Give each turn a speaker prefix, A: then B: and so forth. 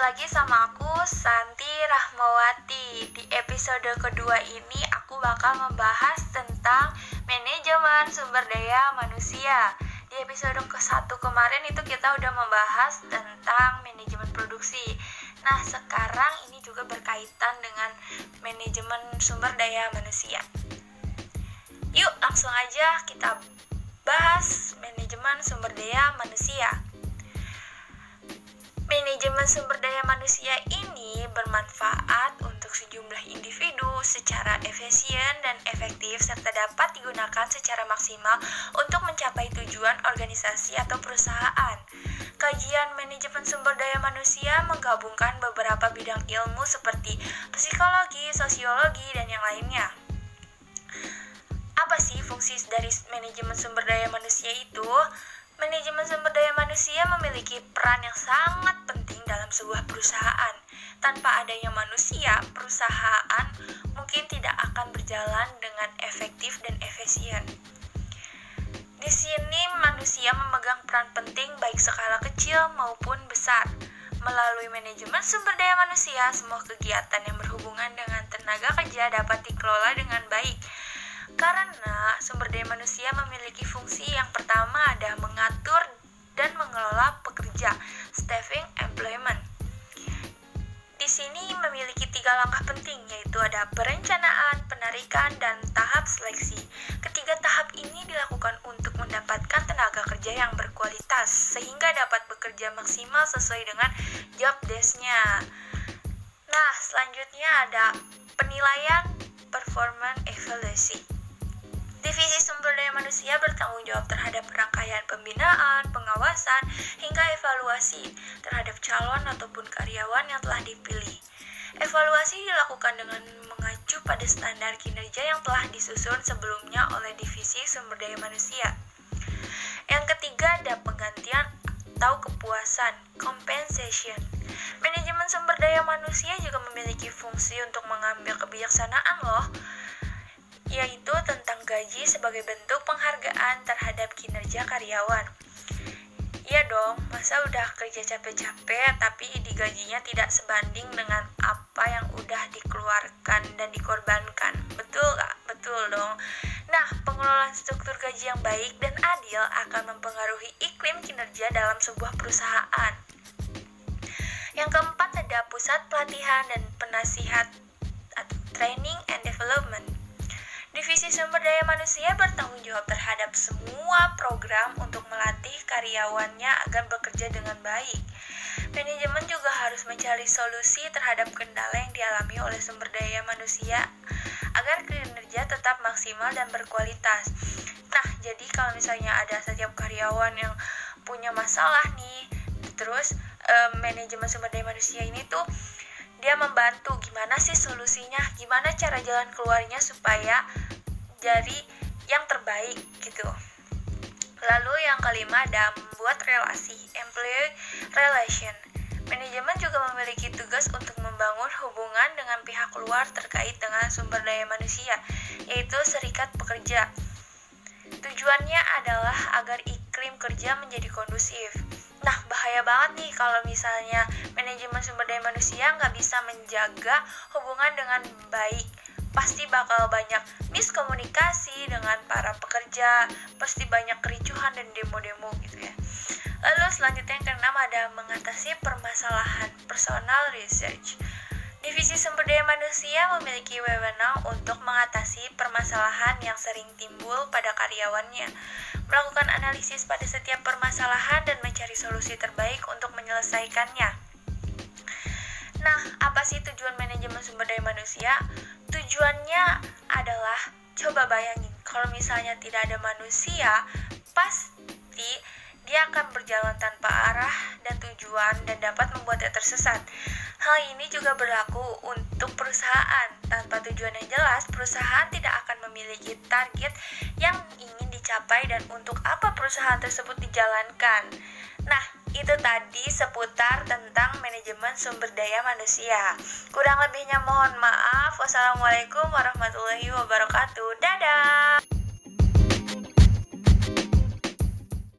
A: lagi sama aku Santi Rahmawati. Di episode kedua ini aku bakal membahas tentang manajemen sumber daya manusia. Di episode ke satu kemarin itu kita udah membahas tentang manajemen produksi. Nah sekarang ini juga berkaitan dengan manajemen sumber daya manusia. Yuk langsung aja kita bahas manajemen sumber daya manusia Manajemen sumber daya manusia ini bermanfaat untuk sejumlah individu secara efisien dan efektif serta dapat digunakan secara maksimal untuk mencapai tujuan organisasi atau perusahaan. Kajian manajemen sumber daya manusia menggabungkan beberapa bidang ilmu seperti psikologi, sosiologi, dan yang lainnya. Apa sih fungsi dari manajemen sumber daya manusia itu? Manajemen sumber manusia memiliki peran yang sangat penting dalam sebuah perusahaan. Tanpa adanya manusia, perusahaan mungkin tidak akan berjalan dengan efektif dan efisien. Di sini manusia memegang peran penting baik skala kecil maupun besar. Melalui manajemen sumber daya manusia, semua kegiatan yang berhubungan dengan tenaga kerja dapat dikelola dengan baik karena sumber daya manusia memiliki fungsi yang pertama perencanaan, penarikan, dan tahap seleksi. Ketiga tahap ini dilakukan untuk mendapatkan tenaga kerja yang berkualitas, sehingga dapat bekerja maksimal sesuai dengan job desk-nya. Nah, selanjutnya ada penilaian performance evaluasi. Divisi sumber daya manusia bertanggung jawab terhadap rangkaian pembinaan, pengawasan, hingga evaluasi terhadap calon ataupun karyawan yang telah dipilih. Evaluasi dilakukan dengan mengacu pada standar kinerja yang telah disusun sebelumnya oleh divisi sumber daya manusia. Yang ketiga ada penggantian atau kepuasan, compensation. Manajemen sumber daya manusia juga memiliki fungsi untuk mengambil kebijaksanaan loh yaitu tentang gaji sebagai bentuk penghargaan terhadap kinerja karyawan. Iya dong, masa udah kerja capek-capek tapi digajinya tidak sebanding dengan dan dikorbankan. Betul gak? Betul dong. Nah, pengelolaan struktur gaji yang baik dan adil akan mempengaruhi iklim kinerja dalam sebuah perusahaan. Yang keempat ada pusat pelatihan dan penasihat atau training and development. Divisi Sumber Daya Manusia bertanggung jawab terhadap semua program untuk melatih karyawannya agar bekerja dengan baik. Manajemen juga harus mencari solusi terhadap kendala yang dialami oleh sumber daya manusia agar kinerja tetap maksimal dan berkualitas. Nah, jadi kalau misalnya ada setiap karyawan yang punya masalah nih, terus eh, manajemen sumber daya manusia ini tuh dia membantu gimana sih solusinya gimana cara jalan keluarnya supaya jadi yang terbaik gitu lalu yang kelima ada membuat relasi employee relation Manajemen juga memiliki tugas untuk membangun hubungan dengan pihak luar terkait dengan sumber daya manusia, yaitu serikat pekerja. Tujuannya adalah agar iklim kerja menjadi kondusif. Nah, bahaya banget nih kalau misalnya manajemen sumber daya manusia nggak bisa menjaga hubungan dengan baik. Pasti bakal banyak miskomunikasi dengan para pekerja, pasti banyak kericuhan dan demo-demo gitu ya. Lalu selanjutnya yang keenam ada mengatasi permasalahan personal research. Divisi sumber daya manusia memiliki wewenang untuk mengatasi permasalahan yang sering timbul pada karyawannya, melakukan analisis pada setiap permasalahan dan mencari solusi terbaik untuk menyelesaikannya. Nah, apa sih tujuan manajemen sumber daya manusia? Tujuannya adalah coba bayangin kalau misalnya tidak ada manusia, pasti dia akan berjalan tanpa arah dan tujuan dan dapat membuatnya tersesat. Hal ini juga berlaku untuk perusahaan. Tanpa tujuan yang jelas, perusahaan tidak akan memiliki target yang ingin dicapai dan untuk apa perusahaan tersebut dijalankan. Nah, itu tadi seputar tentang manajemen sumber daya manusia. Kurang lebihnya mohon maaf. Wassalamualaikum warahmatullahi wabarakatuh. Dadah.